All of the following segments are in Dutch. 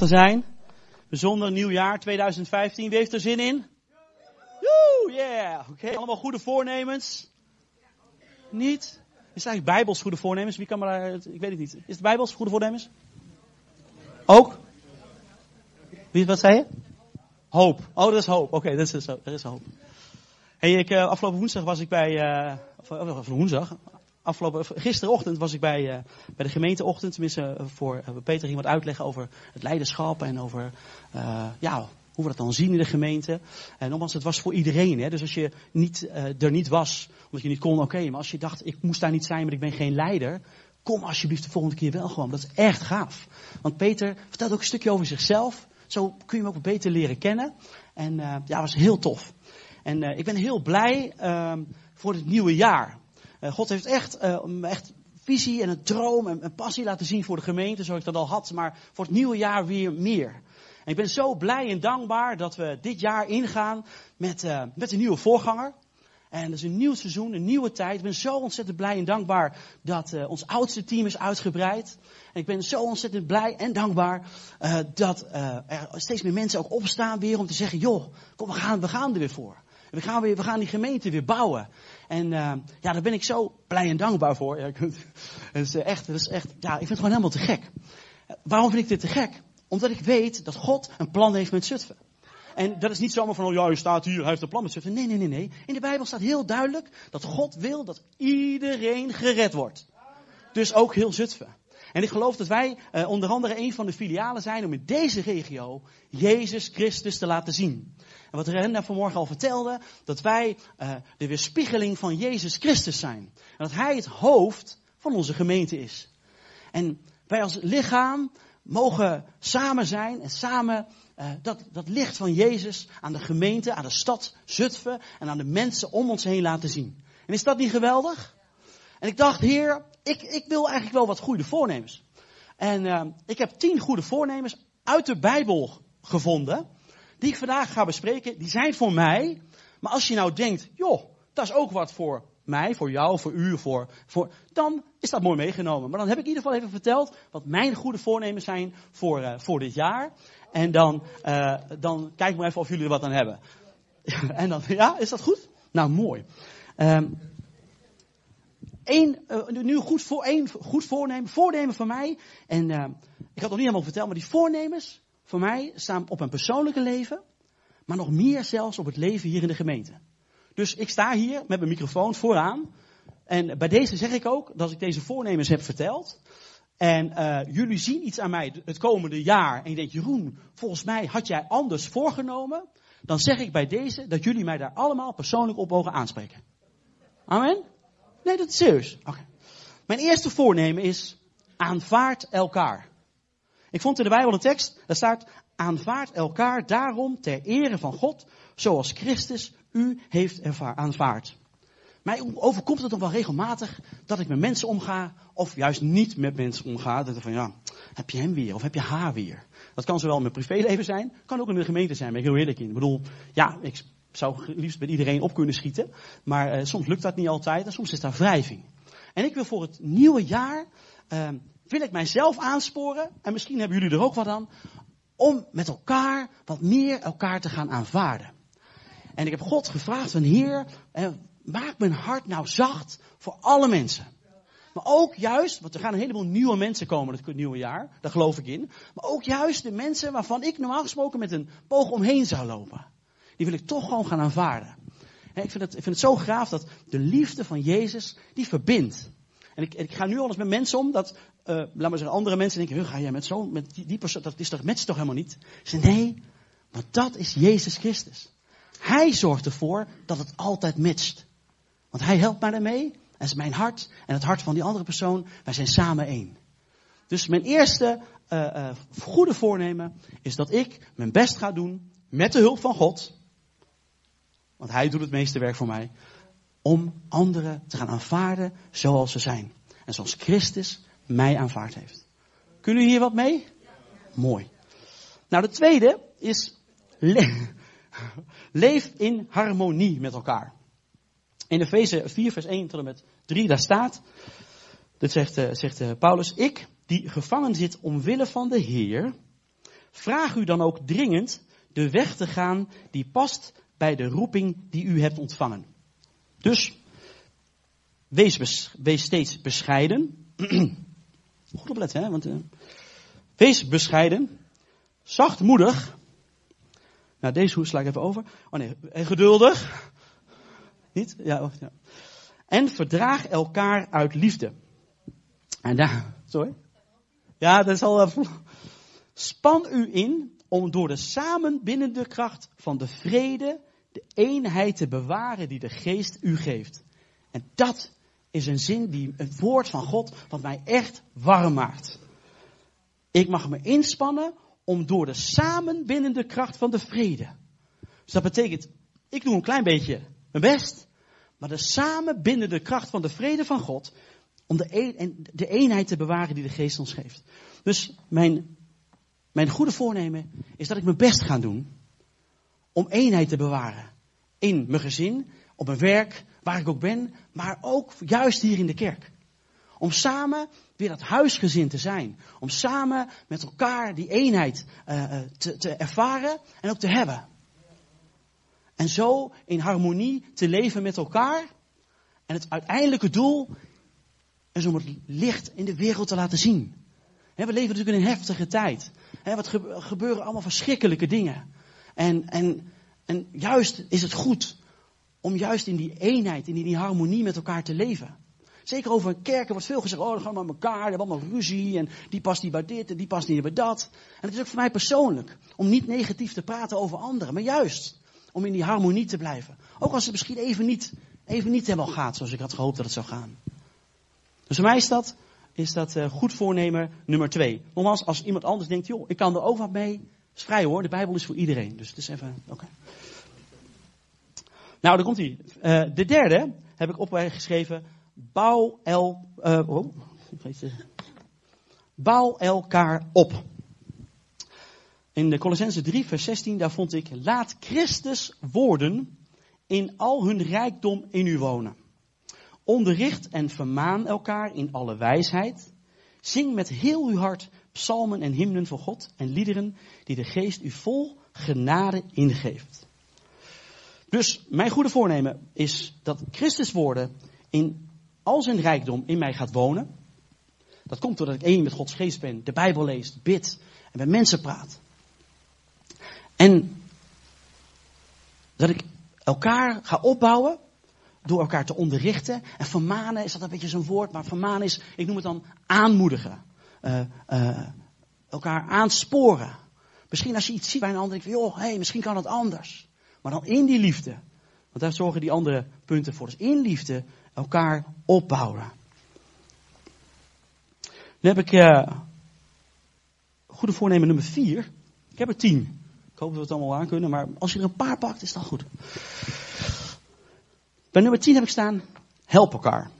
te zijn. Bijzonder nieuwjaar 2015. Wie heeft er zin in? Yeah. Oké, allemaal goede voornemens? Niet? Is het eigenlijk Bijbels goede voornemens? Wie kan me daar, ik weet het niet. Is het Bijbels goede voornemens? Ook? Wie, wat zei je? Hoop. Oh, dat is hoop. Oké, dat, is, dat is hoop. Hey, ik, uh, afgelopen woensdag was ik bij, uh, of, woensdag, afgelopen, gisterochtend was ik bij, uh, bij de gemeenteochtend. Tenminste, voor Peter ging wat uitleggen over het leiderschap en over, ja, hoe we dat dan zien in de gemeente. En nogmaals, het was voor iedereen. Hè? Dus als je niet, er niet was, omdat je niet kon, oké. Maar als je dacht, ik moest daar niet zijn, maar ik ben geen leider. Kom alsjeblieft de volgende keer wel gewoon. Dat is echt gaaf. Want Peter vertelt ook een stukje over zichzelf. Zo kun je hem ook beter leren kennen. En ja, was heel tof. En ik ben heel blij uh, voor het nieuwe jaar. Uh, God heeft echt, echt visie en een droom en een passie laten zien voor de gemeente, zoals ik dat al had. Maar voor het nieuwe jaar weer meer. En ik ben zo blij en dankbaar dat we dit jaar ingaan met, met een nieuwe voorganger. En dat is een nieuw seizoen, een nieuwe tijd. Ik ben zo ontzettend blij en dankbaar dat ons oudste team is uitgebreid. En ik ben zo ontzettend blij en dankbaar dat er steeds meer mensen ook opstaan weer om te zeggen, joh, kom, we gaan, we gaan er weer voor. We gaan, weer, we gaan die gemeente weer bouwen. En ja, daar ben ik zo blij en dankbaar voor. Ja, het is echt, het is echt, ja, ik vind het gewoon helemaal te gek. Waarom vind ik dit te gek? Omdat ik weet dat God een plan heeft met Zutphen. En dat is niet zomaar van, oh ja, hij staat hier, hij heeft een plan met Zutphen. Nee, nee, nee, nee. In de Bijbel staat heel duidelijk dat God wil dat iedereen gered wordt. Dus ook heel Zutphen. En ik geloof dat wij uh, onder andere een van de filialen zijn om in deze regio Jezus Christus te laten zien. En wat Renda vanmorgen al vertelde, dat wij uh, de weerspiegeling van Jezus Christus zijn. En dat Hij het hoofd van onze gemeente is. En wij als lichaam mogen samen zijn en samen uh, dat, dat licht van Jezus aan de gemeente, aan de stad Zutphen en aan de mensen om ons heen laten zien. En is dat niet geweldig? En ik dacht, Heer, ik, ik wil eigenlijk wel wat goede voornemens. En uh, ik heb tien goede voornemens uit de Bijbel gevonden, die ik vandaag ga bespreken. Die zijn voor mij. Maar als je nou denkt, joh, dat is ook wat voor mij, voor jou, voor u, voor, voor, dan is dat mooi meegenomen. Maar dan heb ik in ieder geval even verteld wat mijn goede voornemens zijn voor, uh, voor dit jaar. En dan, uh, dan kijk maar even of jullie er wat aan hebben. en dan, ja, is dat goed? Nou, mooi. Um, Eén, uh, nu goed, voor, één goed voornemen, voornemen van mij. En uh, ik had nog niet helemaal verteld, maar die voornemens voor mij staan op mijn persoonlijke leven. Maar nog meer zelfs op het leven hier in de gemeente. Dus ik sta hier met mijn microfoon vooraan. En bij deze zeg ik ook dat ik deze voornemens heb verteld. En uh, jullie zien iets aan mij het komende jaar. En je denkt, Jeroen, volgens mij had jij anders voorgenomen. Dan zeg ik bij deze dat jullie mij daar allemaal persoonlijk op mogen aanspreken. Amen? Nee, dat is serieus. Okay. Mijn eerste voornemen is, aanvaard elkaar. Ik vond in de Bijbel een tekst, daar staat, aanvaard elkaar daarom ter ere van God, zoals Christus u heeft aanvaard. Mij overkomt het nog wel regelmatig dat ik met mensen omga, of juist niet met mensen omga. Dat van ja, heb je hem weer, of heb je haar weer. Dat kan zowel in mijn privéleven zijn, kan ook in de gemeente zijn, ben ik heel eerlijk in. Ik bedoel, ja, ik zou liefst met iedereen op kunnen schieten, maar uh, soms lukt dat niet altijd en soms is daar wrijving. En ik wil voor het nieuwe jaar, uh, wil ik mijzelf aansporen, en misschien hebben jullie er ook wat aan, om met elkaar wat meer elkaar te gaan aanvaarden. En ik heb God gevraagd van Heer, eh, maak mijn hart nou zacht voor alle mensen. Maar ook juist, want er gaan een heleboel nieuwe mensen komen het nieuwe jaar, daar geloof ik in. Maar ook juist de mensen waarvan ik normaal gesproken met een poog omheen zou lopen. Die wil ik toch gewoon gaan aanvaarden. ik, vind het, ik vind het zo gaaf dat de liefde van Jezus, die verbindt. En ik, ga nu al eens met mensen om dat, uh, laat maar zeggen, andere mensen denken, ga jij met zo'n, met die, persoon, dat is toch, met toch helemaal niet? Ze nee, maar dat is Jezus Christus. Hij zorgt ervoor dat het altijd matcht. Want hij helpt mij daarmee. En is mijn hart en het hart van die andere persoon. Wij zijn samen één. Dus mijn eerste uh, uh, goede voornemen is dat ik mijn best ga doen met de hulp van God. Want hij doet het meeste werk voor mij. Om anderen te gaan aanvaarden zoals ze zijn. En zoals Christus mij aanvaard heeft. Kunnen jullie hier wat mee? Mooi. Nou, de tweede is leef in harmonie met elkaar. In Efeze 4, vers 1 tot en met 3, daar staat, dit zegt, uh, zegt uh, Paulus, ik die gevangen zit omwille van de Heer, vraag u dan ook dringend de weg te gaan die past bij de roeping die u hebt ontvangen. Dus, wees, wees steeds bescheiden. Goed opletten, hè, want uh, wees bescheiden, zachtmoedig. Nou, deze hoe sla ik even over. Oh nee, geduldig. Niet? Ja, ja. En verdraag elkaar uit liefde. En daar, sorry. Ja, dat is al. Uh, span u in om door de samenbindende kracht van de vrede de eenheid te bewaren die de geest u geeft. En dat is een zin die, het woord van God, wat mij echt warm maakt. Ik mag me inspannen om door de samenbindende kracht van de vrede. Dus dat betekent, ik doe een klein beetje mijn best, maar de samenbindende kracht van de vrede van God, om de, een, de eenheid te bewaren die de geest ons geeft. Dus mijn, mijn goede voornemen is dat ik mijn best ga doen om eenheid te bewaren. In mijn gezin, op mijn werk, waar ik ook ben, maar ook juist hier in de kerk. Om samen weer dat huisgezin te zijn. Om samen met elkaar die eenheid uh, te, te ervaren en ook te hebben. En zo in harmonie te leven met elkaar. En het uiteindelijke doel is om het licht in de wereld te laten zien. we leven natuurlijk in een heftige tijd. Wat gebeuren allemaal verschrikkelijke dingen. En, en, en juist is het goed om juist in die eenheid, in die harmonie met elkaar te leven. Zeker over kerken wordt veel gezegd, oh dan gaan we met elkaar, we hebben allemaal ruzie en die past niet bij dit en die past niet bij dat. En het is ook voor mij persoonlijk om niet negatief te praten over anderen, maar juist om in die harmonie te blijven. Ook als het misschien even niet, even niet helemaal gaat zoals ik had gehoopt dat het zou gaan. Dus voor mij is dat, is dat uh, goed voornemen nummer twee. Nogmaals, als iemand anders denkt, joh, ik kan er ook wat mee, is vrij hoor, de Bijbel is voor iedereen. Dus het is even, oké. Nou, daar komt hij. Uh, de derde heb ik opgeschreven, bouw, el, uh, oh, bouw elkaar op. In de Colossense 3, vers 16, daar vond ik, laat Christus woorden in al hun rijkdom in u wonen. Onderricht en vermaan elkaar in alle wijsheid. Zing met heel uw hart psalmen en hymnen voor God en liederen die de geest u vol genade ingeeft. Dus mijn goede voornemen is dat Christus woorden in al zijn rijkdom in mij gaat wonen. Dat komt doordat ik één met Gods geest ben, de Bijbel lees, bid en met mensen praat. En dat ik elkaar ga opbouwen door elkaar te onderrichten. En vermanen is dat een beetje zo'n woord, maar vermanen is, ik noem het dan aanmoedigen. Uh, uh, elkaar aansporen. Misschien als je iets ziet bij een ander, denk je, joh, hey, misschien kan het anders. Maar dan in die liefde. Want daar zorgen die andere punten voor. Dus in liefde elkaar opbouwen. Dan heb ik uh, goede voornemen nummer vier. Ik heb er tien. Ik hoop dat we het allemaal aan kunnen, maar als je er een paar pakt, is dat goed. Bij nummer 10 heb ik staan, help elkaar.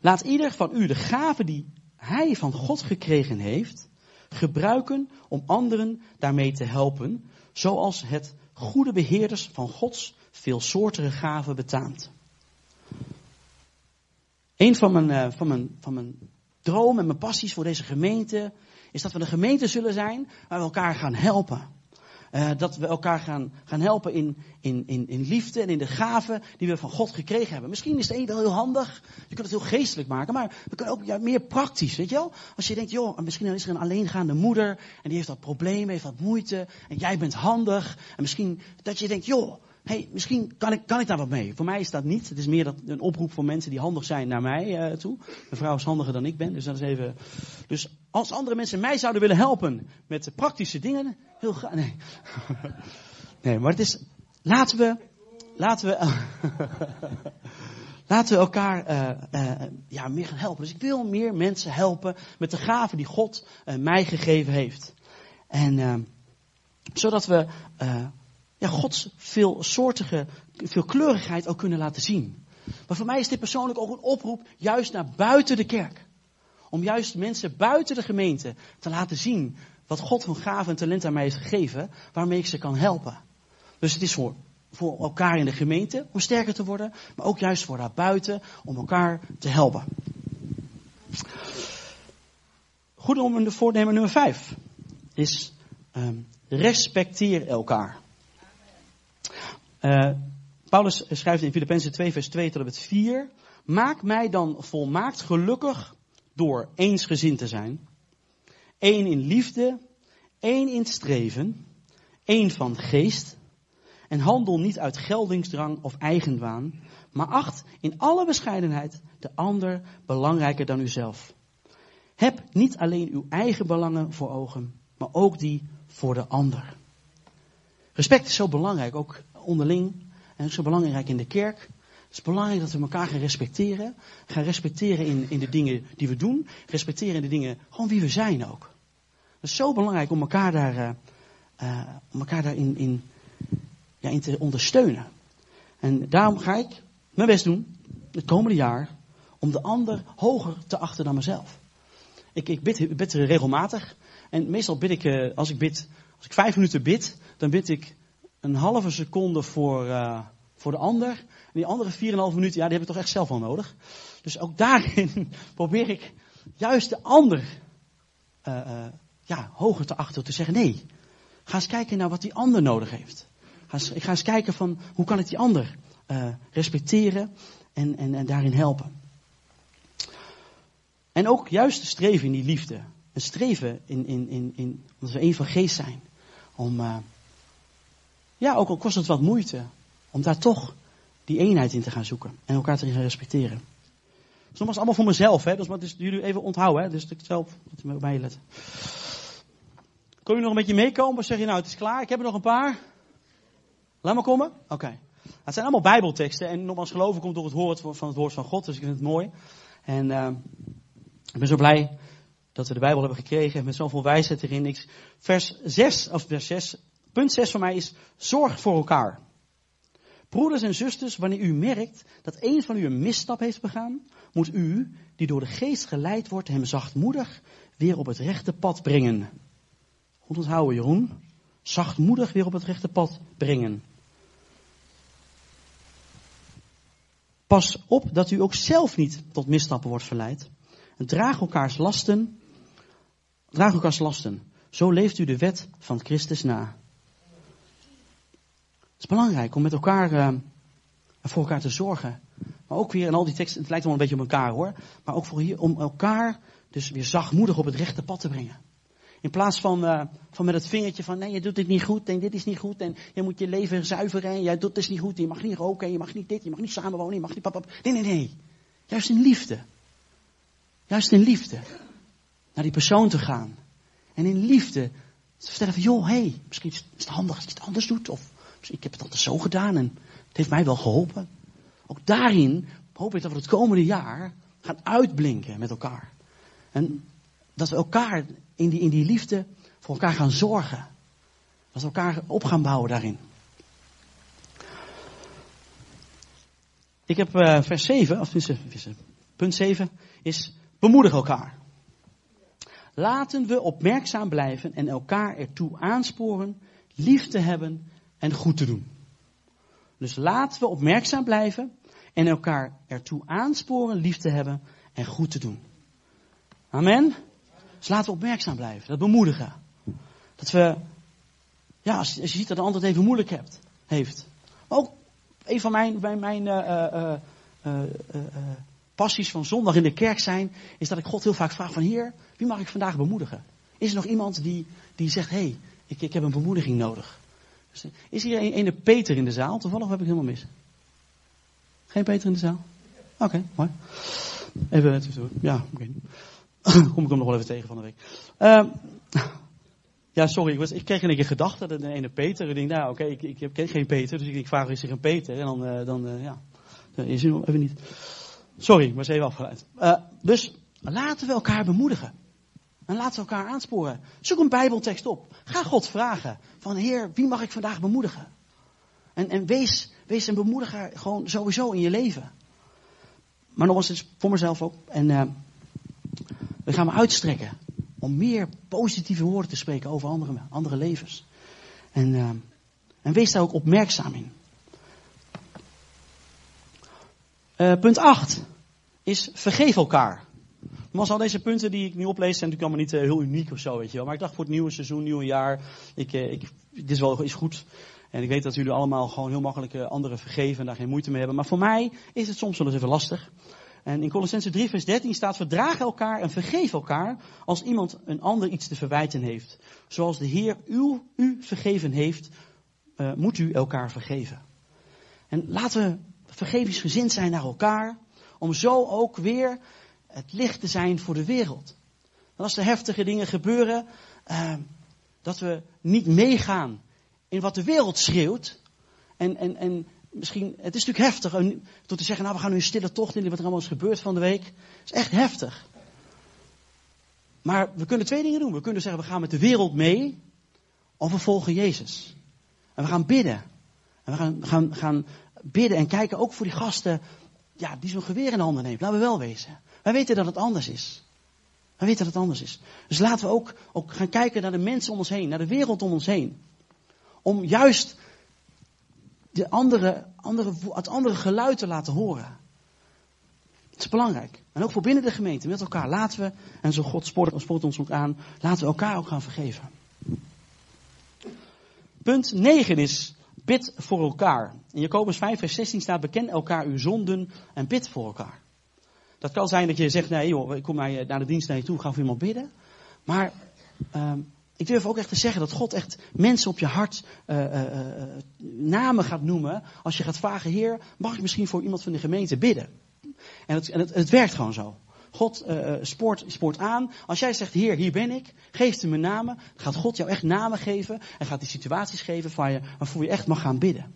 Laat ieder van u de gave die hij van God gekregen heeft, gebruiken om anderen daarmee te helpen, zoals het goede beheerders van Gods veelsoortige gaven betaamt. Een van mijn, uh, van, mijn, van mijn dromen en mijn passies voor deze gemeente is dat we een gemeente zullen zijn waar we elkaar gaan helpen. Uh, dat we elkaar gaan, gaan helpen in, in, in, in liefde en in de gaven die we van God gekregen hebben. Misschien is het een wel heel handig. Je kunt het heel geestelijk maken. Maar we kunnen ook ja, meer praktisch, weet je wel. Als je denkt, joh, misschien is er een alleengaande moeder. En die heeft wat problemen, heeft wat moeite. En jij bent handig. En misschien dat je denkt, joh, hey, misschien kan ik, kan ik daar wat mee. Voor mij is dat niet. Het is meer dat, een oproep voor mensen die handig zijn naar mij uh, toe. Mijn vrouw is handiger dan ik ben, dus dat is even. Dus als andere mensen mij zouden willen helpen met praktische dingen, heel graag. Nee. nee, maar het is. Laten we. Laten we. laten we elkaar uh, uh, ja, meer gaan helpen. Dus ik wil meer mensen helpen met de gaven die God mij gegeven heeft. En zodat we ja, Gods veelsoortige, veelkleurigheid ook kunnen laten zien. Maar voor mij is dit persoonlijk ook een oproep juist naar buiten de kerk. Om juist mensen buiten de gemeente te laten zien wat God van gaven en talent aan mij heeft gegeven, waarmee ik ze kan helpen. Dus het is voor, voor elkaar in de gemeente om sterker te worden, maar ook juist voor daarbuiten om elkaar te helpen. Goed om de voornemen nummer 5. is um, respecteer elkaar. Uh, Paulus schrijft in Filippenzen 2 vers 2 tot en met 4. Maak mij dan volmaakt gelukkig door eensgezind te zijn. één in liefde, één in streven, één van geest. En handel niet uit geldingsdrang of eigenwaan, maar acht in alle bescheidenheid de ander belangrijker dan uzelf. Heb niet alleen uw eigen belangen voor ogen, maar ook die voor de ander. Respect is zo belangrijk, ook onderling. En zo belangrijk in de kerk. Het is belangrijk dat we elkaar gaan respecteren. Gaan respecteren in, in de dingen die we doen. Respecteren in de dingen, gewoon wie we zijn ook. Het is zo belangrijk om elkaar daar, uh, uh, om elkaar daarin in, ja, in te ondersteunen. En daarom ga ik mijn best doen, het komende jaar, om de ander hoger te achten dan mezelf. Ik, ik bid, bid regelmatig. En meestal bid ik, uh, als ik bid, als ik vijf minuten bid, dan bid ik een halve seconde voor, voor de ander. En die andere 4,5 minuten, ja, die heb ik toch echt zelf wel nodig. Dus ook daarin probeer ik juist de ander uh, uh, ja, hoger te achten. Te zeggen, nee, ga eens kijken naar wat die ander nodig heeft. Ga eens, ik ga eens kijken van, hoe kan ik die ander respecteren en, en, en daarin helpen. En ook juist streven in die liefde. Een streven in, in, in, in, omdat we één van geest zijn. Om, ja, ook al kost het wat moeite, om daar toch die eenheid in te gaan zoeken. En elkaar te gaan respecteren. Dus nogmaals allemaal voor mezelf, hè. Dus wat is jullie even onthouden, hè. Dus ik zelf, je bij je letten. Kun je nog een beetje meekomen? Zeg je nou, het is klaar, ik heb er nog een paar? Laat maar komen? Oké. Het zijn allemaal bijbelteksten. En nogmaals, geloven komt door het woord van het woord van God. Dus ik vind het mooi. En uh, ik ben zo blij dat we de Bijbel hebben gekregen met zoveel wijsheid erin. Vers 6, of vers 6, punt 6 voor mij is, zorg voor elkaar. Broeders en zusters, wanneer u merkt dat een van u een misstap heeft begaan, moet u, die door de geest geleid wordt, hem zachtmoedig weer op het rechte pad brengen. Goed onthouden, Jeroen. Zachtmoedig weer op het rechte pad brengen. Pas op dat u ook zelf niet tot misstappen wordt verleid. Draag elkaars lasten. Draag elkaars lasten. Zo leeft u de wet van Christus na. Het is belangrijk om met elkaar uh, voor elkaar te zorgen. Maar ook weer, in al die teksten, het lijkt wel een beetje op elkaar hoor. Maar ook voor hier, om elkaar dus weer zachtmoedig op het rechte pad te brengen. In plaats van, uh, van met het vingertje van nee, je doet dit niet goed en dit is niet goed en je moet je leven zuiveren en jij doet dit niet goed. Je mag niet roken en je mag niet dit, je mag niet samenwonen, je mag niet pap. Nee, nee, nee. Juist in liefde. Juist in liefde. Naar die persoon te gaan. En in liefde te vertellen van, joh, hé, hey, misschien is het handig als je het anders doet. Of ik heb het altijd zo gedaan en het heeft mij wel geholpen. Ook daarin hoop ik dat we het komende jaar gaan uitblinken met elkaar. En dat we elkaar in die, in die liefde voor elkaar gaan zorgen. Dat we elkaar op gaan bouwen daarin. Ik heb uh, vers 7, of punt 7, is bemoedig elkaar. Laten we opmerkzaam blijven en elkaar ertoe aansporen lief te hebben en goed te doen. Dus laten we opmerkzaam blijven en elkaar ertoe aansporen lief te hebben en goed te doen. Amen. Dus laten we opmerkzaam blijven. Dat bemoedigen. Dat we, ja, als, je ziet dat de ander het even moeilijk hebt, heeft. Maar ook een van mijn, mijn, mijn uh, uh, uh, passies van zondag in de kerk zijn, is dat ik God heel vaak vraag van Heer, wie mag ik vandaag bemoedigen? Is er nog iemand die, die zegt, hé, hey, ik, ik heb een bemoediging nodig? Is hier een, een Peter in de zaal? Toevallig heb ik helemaal mis. Geen Peter in de zaal? Oké, mooi. Even, ja, oké. Kom ik hem nog wel even tegen van de week. Uh, ja, sorry, ik, was, ik kreeg een keer gedachte dat een ene Peter. Ik denk, nou oké, ik, ik heb geen Peter, dus ik, ik vraag is er een Peter? En dan, uh, dan uh, ja, is hij nog even niet. Sorry, ik was even afgeleid. Dus laten we elkaar bemoedigen. En laten we elkaar aansporen. Zoek een Bijbeltekst op. Ga God vragen. Van Heer, wie mag ik vandaag bemoedigen? En, en wees, wees een bemoediger gewoon sowieso in je leven. Maar het is voor mezelf ook. En uh, we gaan me uitstrekken. Om meer positieve woorden te spreken over andere, andere levens. En, uh, en wees daar ook opmerkzaam in. Uh, punt 8 is vergeef elkaar. Maar al deze punten die ik nu oplees zijn natuurlijk allemaal niet uh, heel uniek of zo, weet je wel. Maar ik dacht voor het nieuwe seizoen, nieuwe jaar, ik, uh, ik, dit is wel is goed. En ik weet dat jullie allemaal gewoon heel makkelijk uh, anderen vergeven en daar geen moeite mee hebben. Maar voor mij is het soms wel eens even lastig. En in Colossense 3 vers 13 staat, verdraag elkaar en vergeef elkaar als iemand een ander iets te verwijten heeft. Zoals de Heer u, u vergeven heeft, moet u elkaar vergeven. En laten we vergevingsgezind zijn naar elkaar, om zo ook weer het licht te zijn voor de wereld. En als er heftige dingen gebeuren, uh, dat we niet meegaan in wat de wereld schreeuwt. En, en, en misschien, het is natuurlijk heftig om te zeggen, nou we gaan nu een stille tocht in wat er allemaal is gebeurd van de week. Is echt heftig. Maar we kunnen twee dingen doen. We kunnen zeggen, we gaan met de wereld mee, of we volgen Jezus. En we gaan bidden. En we gaan, gaan, gaan bidden en kijken ook voor die gasten, ja, die zo'n geweer in de handen neemt. Laten we wel wezen. Wij weten dat het anders is. Wij weten dat het anders is. Dus laten we ook, ook gaan kijken naar de mensen om ons heen, naar de wereld om ons heen. Om juist de andere, andere, het andere geluid te laten horen. Het is belangrijk. En ook voor binnen de gemeente, met elkaar. Laten we, en zo God spoort, spoort ons ook aan, laten we elkaar ook gaan vergeven. Punt 9 is, bid voor elkaar. In Jacobus 5 vers 16 staat, beken elkaar uw zonden en bid voor elkaar. Dat kan zijn dat je zegt, nee joh, ik kom naar, de dienst naar je toe, ga voor iemand bidden. Maar um, ik durf ook echt te zeggen dat God echt mensen op je hart uh, uh, uh, namen gaat noemen. Als je gaat vragen, Heer, mag ik misschien voor iemand van de gemeente bidden? En het, en het werkt gewoon zo. God spoort, spoort aan. Als jij zegt, Heer, hier ben ik, geef hem mijn namen. Dan gaat God jou echt namen geven. En gaat die situaties geven waar je, waarvoor je echt mag gaan bidden.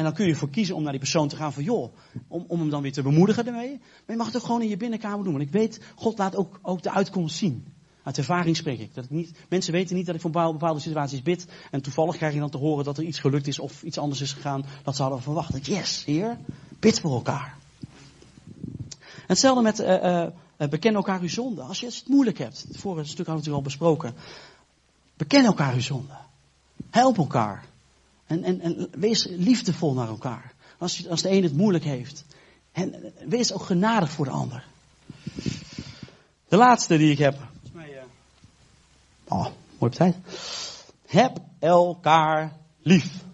En dan kun je ervoor kiezen om naar die persoon te gaan van, joh, om, om hem dan weer te bemoedigen ermee. Maar je mag het ook gewoon in je binnenkamer doen. Want ik weet, God laat ook, ook de uitkomst zien. Uit ervaring spreek ik. Dat niet, mensen weten niet dat ik voor bepaalde situaties bid. En toevallig krijg je dan te horen dat er iets gelukt is of iets anders is gegaan. Dat ze hadden verwacht. Yes, heer, bid voor elkaar. Hetzelfde met uh, beken elkaar uw zonde. Als je het moeilijk hebt. Het vorige stuk hadden we natuurlijk al besproken. Beken elkaar uw zonde. Help elkaar. En, en, en wees liefdevol naar elkaar. Als, als de een het moeilijk heeft. En wees ook genadig voor de ander. De laatste die ik heb. Oh, mooi op tijd. Heb elkaar lief.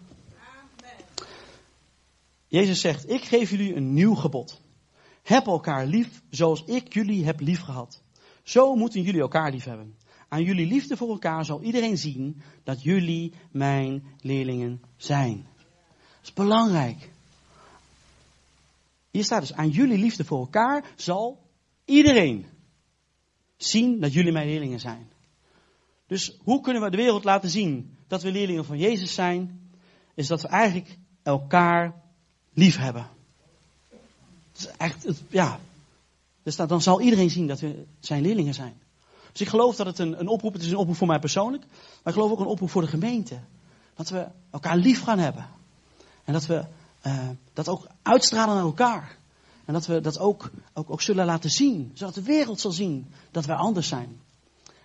Jezus zegt, ik geef jullie een nieuw gebod. Heb elkaar lief zoals ik jullie heb lief gehad. Zo moeten jullie elkaar lief hebben. Aan jullie liefde voor elkaar zal iedereen zien dat jullie mijn leerlingen zijn. Dat is belangrijk. Hier staat dus, aan jullie liefde voor elkaar zal iedereen zien dat jullie mijn leerlingen zijn. Dus hoe kunnen we de wereld laten zien dat we leerlingen van Jezus zijn? Is dat we eigenlijk elkaar lief hebben. Dat is echt, ja. Dus dan zal iedereen zien dat we zijn leerlingen zijn. Dus ik geloof dat het een, een oproep, het is een oproep voor mij persoonlijk, maar ik geloof ook een oproep voor de gemeente. Dat we elkaar lief gaan hebben. En dat we uh, dat ook uitstralen naar elkaar. En dat we dat ook, ook, ook zullen laten zien, zodat de wereld zal zien dat wij anders zijn.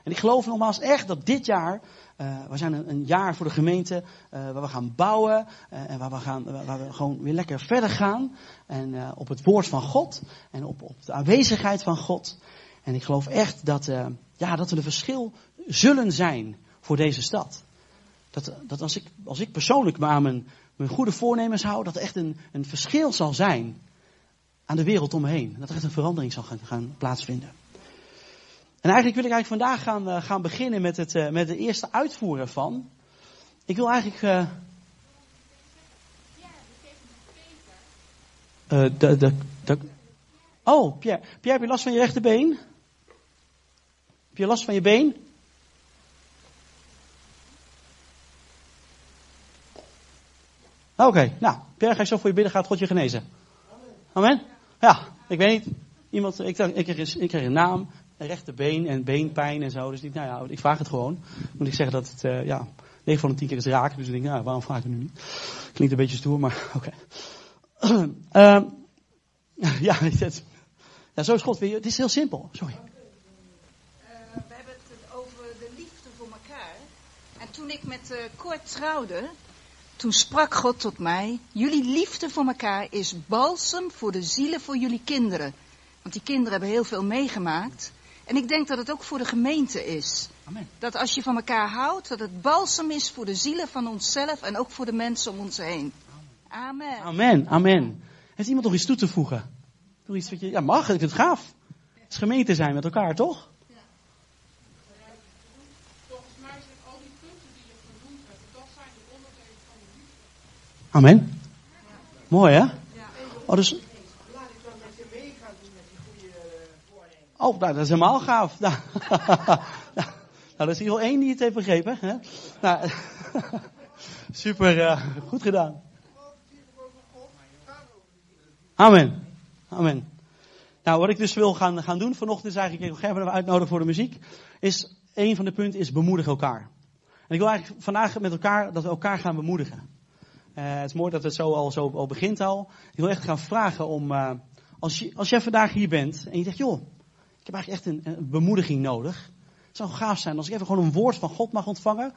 En ik geloof nogmaals echt dat dit jaar, uh, we zijn een, jaar voor de gemeente uh, waar we gaan bouwen en waar we, gaan, waar we gewoon weer lekker verder gaan. En op het woord van God en op, op de aanwezigheid van God. En ik geloof echt dat, ja, dat we een verschil zullen zijn voor deze stad. Dat, dat als, ik, als ik persoonlijk me aan mijn, mijn goede voornemens hou, dat er echt een, een verschil zal zijn aan de wereld om me heen. Dat er echt een verandering zal gaan, gaan plaatsvinden. En eigenlijk wil ik eigenlijk vandaag gaan, uh, gaan beginnen met het, uh, met de eerste uitvoeren van. Ik wil eigenlijk. Uh, de, de, de, oh, Pierre. Pierre, heb je last van je rechterbeen? Heb je last van je been? Oké, okay, nou, Pierre, ga je zo voor je bidden, gaat God je genezen. Amen? Ja, ik weet niet. Iemand, ik, ik, ik kreeg een naam rechterbeen en beenpijn en zo. Dus ik, nou ja, ik vraag het gewoon. Moet ik zeggen dat het, uh, ja, 9 van de 10 keer is raken. Dus ik denk, nou, waarom vraag ik het nu niet? Klinkt een beetje stoer, maar oké. Uh, ja, ja, zo is God. Het is heel simpel. Sorry. Uh, we hebben het over de liefde voor elkaar. En toen ik met uh, Kort trouwde, toen sprak God tot mij: Jullie liefde voor elkaar is balsem voor de zielen voor jullie kinderen. Want die kinderen hebben heel veel meegemaakt. En ik denk dat het ook voor de gemeente is. Amen. Dat als je van elkaar houdt, dat het balsem is voor de zielen van onszelf en ook voor de mensen om ons heen. Amen. Amen, amen. Heeft iemand nog iets toe te voegen? Doe iets wat je, ja mag, ik vind het gaaf. Het is gemeente zijn met elkaar, toch? Volgens mij zijn al die punten die je genoemd hebt, dat zijn de onderdelen van de liefde. Amen. Mooi hè? Oh, dus... Oh, nou, dat is helemaal gaaf. Nou, nou, dat is hier één die het heeft begrepen. Hè? Nou, super, eh, goed gedaan. Amen. Amen. Nou, wat ik dus wil gaan, gaan doen vanochtend is eigenlijk, ik even uitnodigen voor de muziek, is, een van de punten is bemoedigen elkaar. En ik wil eigenlijk vandaag met elkaar, dat we elkaar gaan bemoedigen. Eh, het is mooi dat het zo al, zo begint al. Ik wil echt gaan vragen om, eh, als, je, als jij vandaag hier bent en je zegt, joh, ik heb eigenlijk echt een, een bemoediging nodig. Het zou gaaf zijn als ik even gewoon een woord van God mag ontvangen.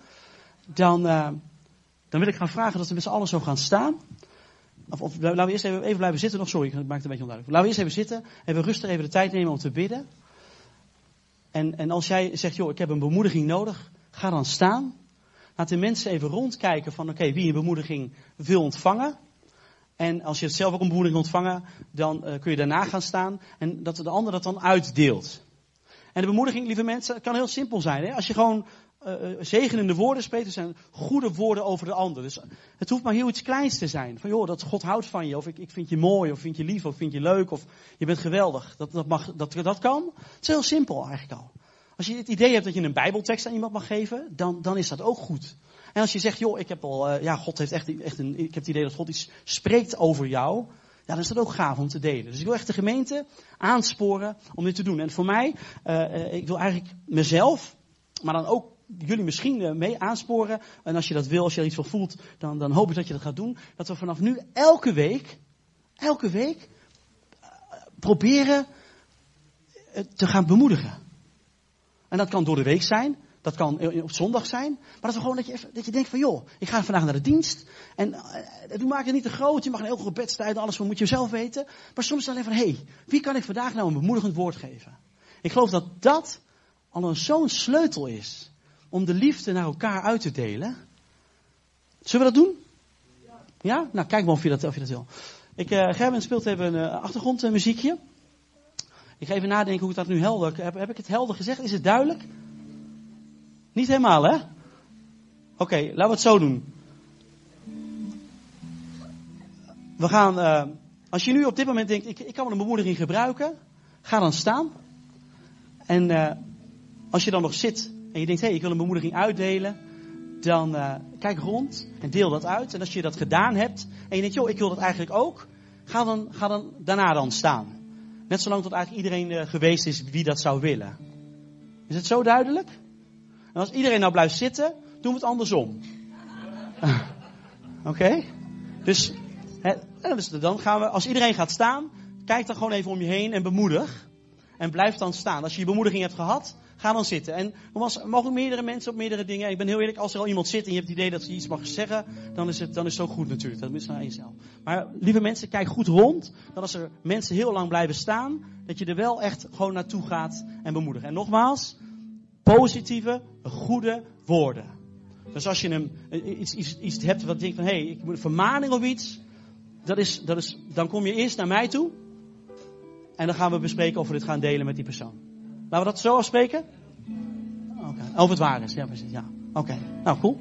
Dan, eh, dan wil ik gaan vragen dat we met z'n allen zo gaan staan. Of, of laten we eerst even, even blijven zitten nog. Sorry, ik maak het een beetje onduidelijk. Laten we eerst even zitten. Even rustig even de tijd nemen om te bidden. En, en als jij zegt, joh, ik heb een bemoediging nodig. Ga dan staan. Laat de mensen even rondkijken van, oké, wie een bemoediging wil ontvangen. En als je het zelf ook een bemoediging ontvangen, dan uh, kun je daarna gaan staan. En dat de ander dat dan uitdeelt. En de bemoediging, lieve mensen, kan heel simpel zijn. Hè? Als je gewoon uh, zegenende woorden spreekt, zijn goede woorden over de ander. Dus het hoeft maar heel iets kleins te zijn. Van joh, dat God houdt van je, of ik, ik vind je mooi, of vind je lief, of vind je leuk, of je bent geweldig. Dat, dat, mag, dat, dat kan. Het is heel simpel eigenlijk al. Als je het idee hebt dat je een bijbeltekst aan iemand mag geven, dan, dan is dat ook goed. En als je zegt, joh, ik heb al, uh, ja, God heeft echt, echt een, ik heb het idee dat God iets spreekt over jou. Ja, dan is dat ook gaaf om te delen. Dus ik wil echt de gemeente aansporen om dit te doen. En voor mij, uh, ik wil eigenlijk mezelf, maar dan ook jullie misschien mee aansporen. En als je dat wil, als je er iets van voelt, dan, dan hoop ik dat je dat gaat doen. Dat we vanaf nu elke week, elke week, proberen te gaan bemoedigen. En dat kan door de week zijn. Dat kan op zondag zijn. Maar dat is gewoon dat je, even, dat je denkt van joh, ik ga vandaag naar de dienst. En uh, doe maak het niet te groot. Je mag een heel goed bedstijd, alles van moet je zelf weten. Maar soms alleen van hé, hey, wie kan ik vandaag nou een bemoedigend woord geven? Ik geloof dat dat al zo'n sleutel is. Om de liefde naar elkaar uit te delen. Zullen we dat doen? Ja? Nou, kijk maar of je dat, of je dat wil. Ik, uh, Gerben speelt even een achtergrondmuziekje. Ik ga even nadenken hoe ik dat nu helder... Heb, heb ik het helder gezegd? Is het duidelijk? Niet helemaal, hè? Oké, laten we het zo doen. We gaan, uh, als je nu op dit moment denkt, ik, ik kan een bemoediging gebruiken, ga dan staan. En uh, als je dan nog zit en je denkt, hé, hey, ik wil een bemoediging uitdelen, dan uh, kijk rond en deel dat uit. En als je dat gedaan hebt en je denkt, joh, ik wil dat eigenlijk ook, ga dan, ga dan daarna dan staan. Net zolang tot eigenlijk iedereen geweest is wie dat zou willen. Is het zo duidelijk? En als iedereen nou blijft zitten, doen we het andersom. Oké? Dus, dus dan gaan we, als iedereen gaat staan, kijk dan gewoon even om je heen en bemoedig. En blijf dan staan. Als je je bemoediging hebt gehad, ga dan zitten. En nogmaals, mogen meerdere mensen op meerdere dingen. Ik ben heel eerlijk, als er al iemand zit en je hebt het idee dat je iets mag zeggen, dan is het, dan is het zo goed natuurlijk. Dat is naar jezelf. Maar lieve mensen, kijk goed rond. Dat als er mensen heel lang blijven staan, dat je er wel echt gewoon naartoe gaat en bemoedigen. En nogmaals, positieve, goede woorden. Dus als je een, iets, iets, iets hebt wat denkt van, hé, hey, ik moet een vermaning of iets, dat is, dat is, dan kom je eerst naar mij toe. En dan gaan we bespreken of we dit gaan delen met die persoon. Laten we dat zo afspreken? Okay. Of het waar is, ja precies, ja. Oké. Nou, cool.